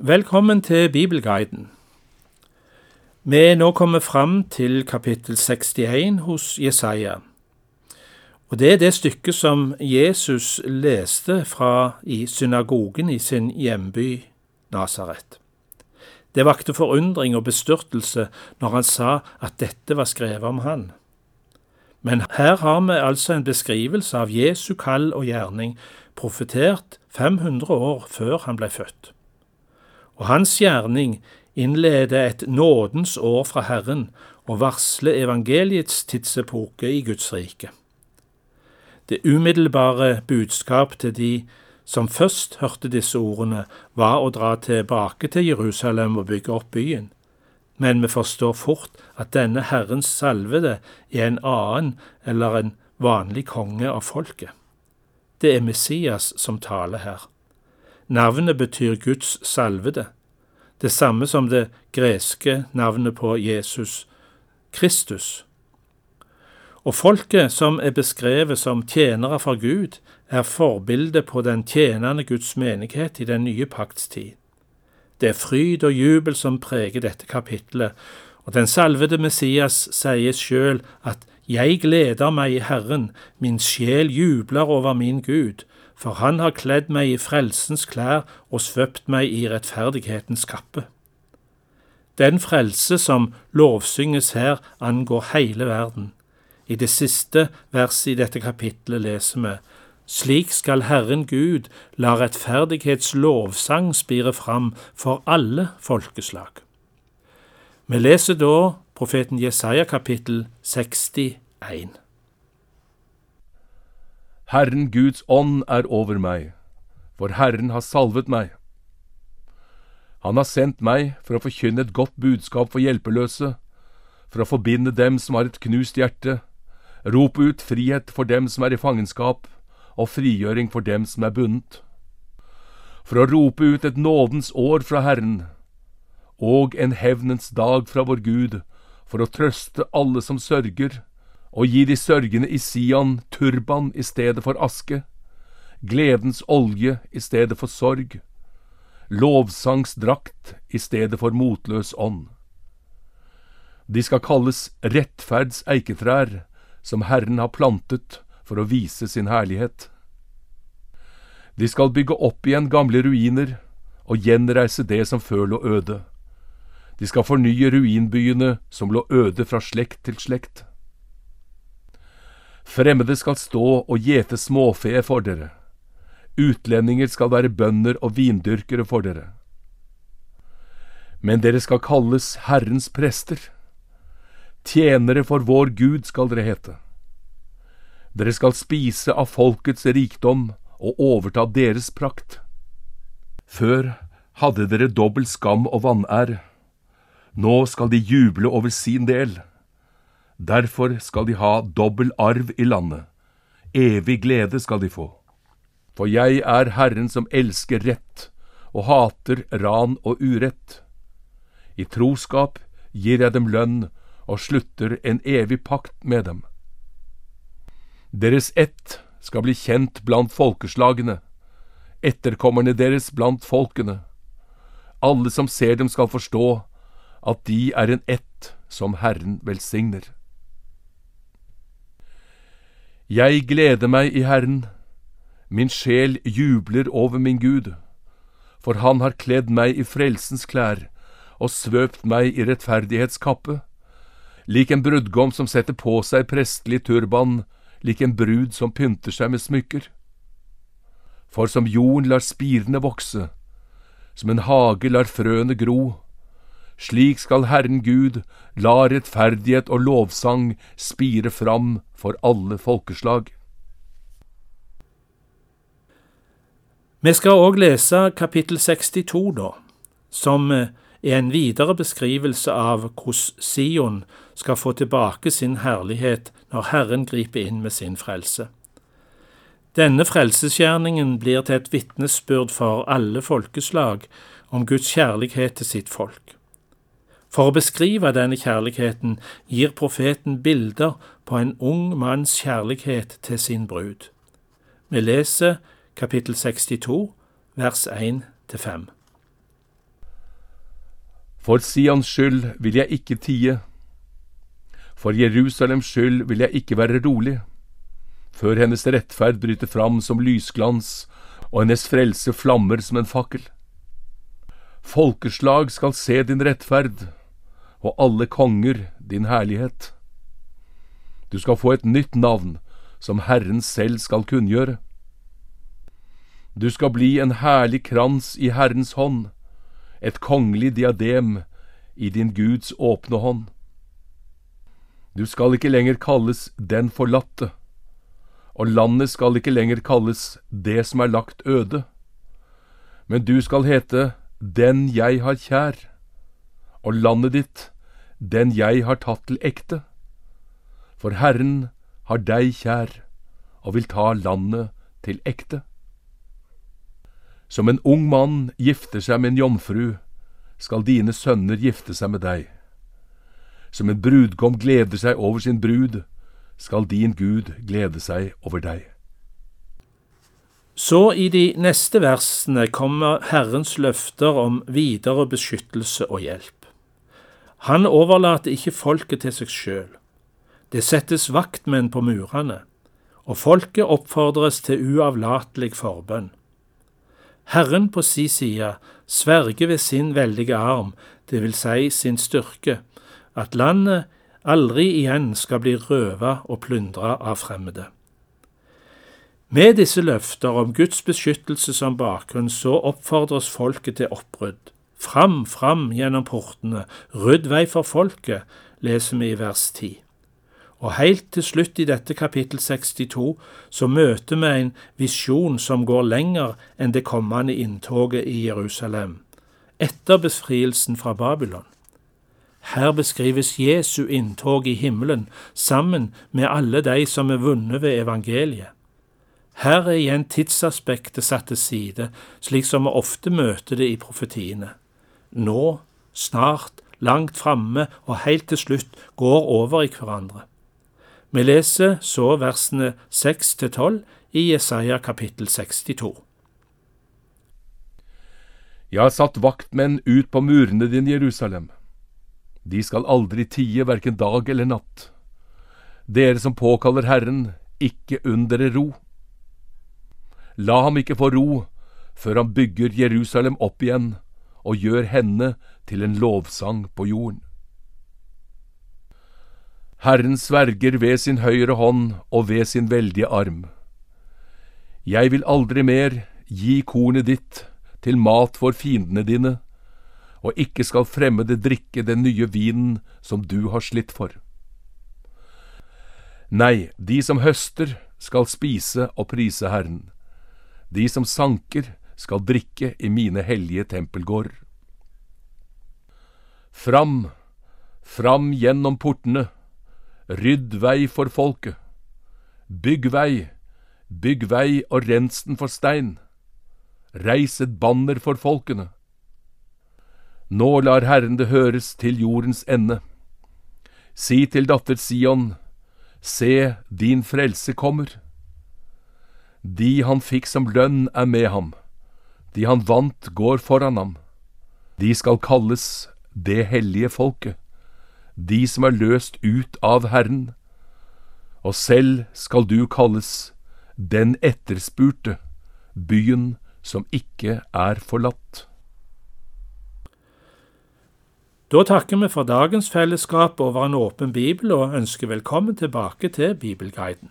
Velkommen til Bibelguiden. Vi er nå kommet fram til kapittel 61 hos Jesaja. Og Det er det stykket som Jesus leste fra i synagogen i sin hjemby Nasaret. Det vakte forundring og bestyrtelse når han sa at dette var skrevet om han. Men her har vi altså en beskrivelse av Jesu kall og gjerning, profetert 500 år før han ble født og hans gjerning innleder et nådens år fra Herren og varsler evangeliets tidsepoke i Guds rike. Det umiddelbare budskap til de som først hørte disse ordene, var å dra tilbake til Jerusalem og bygge opp byen. Men vi forstår fort at denne Herrens salvede er en annen eller en vanlig konge av folket. Det er Messias som taler her. Navnet betyr Guds salvede, det samme som det greske navnet på Jesus, Kristus. Og folket som er beskrevet som tjenere for Gud, er forbildet på den tjenende Guds menighet i den nye pakts tid. Det er fryd og jubel som preger dette kapitlet, og den salvede Messias sier sjøl at jeg gleder meg i Herren, min sjel jubler over min Gud, for han har kledd meg i frelsens klær og svøpt meg i rettferdighetens kappe. Den frelse som lovsynges her, angår hele verden. I det siste verset i dette kapitlet leser vi slik skal Herren Gud la rettferdighets lovsang spire fram for alle folkeslag. Vi leser da profeten Jesaja kapittel 61. Herren Guds ånd er over meg, for Herren har salvet meg. Han har sendt meg for å forkynne et godt budskap for hjelpeløse, for å forbinde dem som har et knust hjerte, rope ut frihet for dem som er i fangenskap, og frigjøring for dem som er bundet. For å rope ut et nådens år fra Herren, og en hevnens dag fra vår Gud, for å trøste alle som sørger, og gi de sørgende i Sion turban i stedet for aske, gledens olje i stedet for sorg, lovsangsdrakt i stedet for motløs ånd. De skal kalles rettferds eiketrær, som Herren har plantet for å vise sin herlighet. De skal bygge opp igjen gamle ruiner og gjenreise det som før lå øde. De skal fornye ruinbyene som lå øde fra slekt til slekt. Fremmede skal stå og gjete småfe for dere. Utlendinger skal være bønder og vindyrkere for dere. Men dere skal kalles Herrens prester. Tjenere for vår Gud skal dere hete. Dere skal spise av folkets rikdom og overta deres prakt. Før hadde dere dobbel skam og vanær. Nå skal de juble over sin del. Derfor skal de ha dobbel arv i landet. Evig glede skal de få. For jeg er Herren som elsker rett og hater ran og urett. I troskap gir jeg dem lønn og slutter en evig pakt med dem. Deres ett skal bli kjent blant folkeslagene, etterkommerne deres blant folkene. Alle som ser dem skal forstå at de er en ett som Herren velsigner. Jeg gleder meg i Herren, min sjel jubler over min Gud, for Han har kledd meg i frelsens klær og svøpt meg i rettferdighetskappe, lik en brudgom som setter på seg prestelig turban, lik en brud som pynter seg med smykker. For som jorden lar spirene vokse, som en hage lar frøene gro, slik skal Herren Gud la rettferdighet og lovsang spire fram for alle folkeslag. Vi skal òg lese kapittel 62, da, som er en videre beskrivelse av hvordan Sion skal få tilbake sin herlighet når Herren griper inn med sin frelse. Denne frelsesgjerningen blir til et vitnesbyrd for alle folkeslag om Guds kjærlighet til sitt folk. For å beskrive denne kjærligheten gir profeten bilder på en ung manns kjærlighet til sin brud. Vi leser kapittel 62, vers 1-5. For Sions skyld vil jeg ikke tie. For Jerusalems skyld vil jeg ikke være rolig, før hennes rettferd bryter fram som lysglans og hennes frelse flammer som en fakkel. Folkeslag skal se din rettferd, og alle konger din herlighet. Du skal få et nytt navn, som Herren selv skal kunngjøre. Du skal bli en herlig krans i Herrens hånd, et kongelig diadem i din Guds åpne hånd. Du skal ikke lenger kalles Den forlatte, og landet skal ikke lenger kalles Det som er lagt øde, men du skal hete Den jeg har kjær, og landet ditt Den jeg har tatt til ekte. For Herren har deg kjær, og vil ta landet til ekte. Som en ung mann gifter seg med en jomfru, skal dine sønner gifte seg med deg. Som en brudgom gleder seg over sin brud, skal din Gud glede seg over deg. Så i de neste versene kommer Herrens løfter om videre beskyttelse og hjelp. Han overlater ikke folket til seg sjøl. Det settes vaktmenn på murene, og folket oppfordres til uavlatelig forbønn. Herren på si side sverger ved sin veldige arm, det vil si sin styrke, at landet aldri igjen skal bli røva og plyndra av fremmede. Med disse løfter om Guds beskyttelse som bakgrunn, så oppfordres folket til oppbrudd. Fram, fram gjennom portene, rydd vei for folket, leser vi i vers 10. Og helt til slutt i dette kapittel 62 så møter vi en visjon som går lenger enn det kommende inntoget i Jerusalem, etter befrielsen fra Babylon. Her beskrives Jesu inntog i himmelen sammen med alle de som er vunnet ved evangeliet. Her er igjen tidsaspektet satt til side, slik som vi ofte møter det i profetiene. Nå, snart, langt framme og helt til slutt går over i hverandre. Vi leser så versene 6 til 12 i Jesaja kapittel 62. Jeg har satt vaktmenn ut på murene din, Jerusalem. De skal aldri tie hverken dag eller natt. Dere som påkaller Herren, ikke unn dere ro. La ham ikke få ro før han bygger Jerusalem opp igjen og gjør henne til en lovsang på jorden. Herren sverger ved sin høyre hånd og ved sin veldige arm. Jeg vil aldri mer gi kornet ditt til mat for fiendene dine, og ikke skal fremmede drikke den nye vinen som du har slitt for. Nei, de som høster, skal spise og prise Herren. De som sanker, skal drikke i mine hellige tempelgårder. Fram, fram gjennom portene, Rydd vei for folket. Bygg vei, bygg vei og rens den for stein. Reis et banner for folkene. Nå lar Herren det høres til jordens ende. Si til datter Sion, se, din frelse kommer. De han fikk som lønn er med ham, de han vant går foran ham. De skal kalles det hellige folket de som er løst ut av Herren, og selv skal du kalles den etterspurte, byen som ikke er forlatt. Da takker vi for dagens fellesskap over en åpen bibel og ønsker velkommen tilbake til Bibelguiden.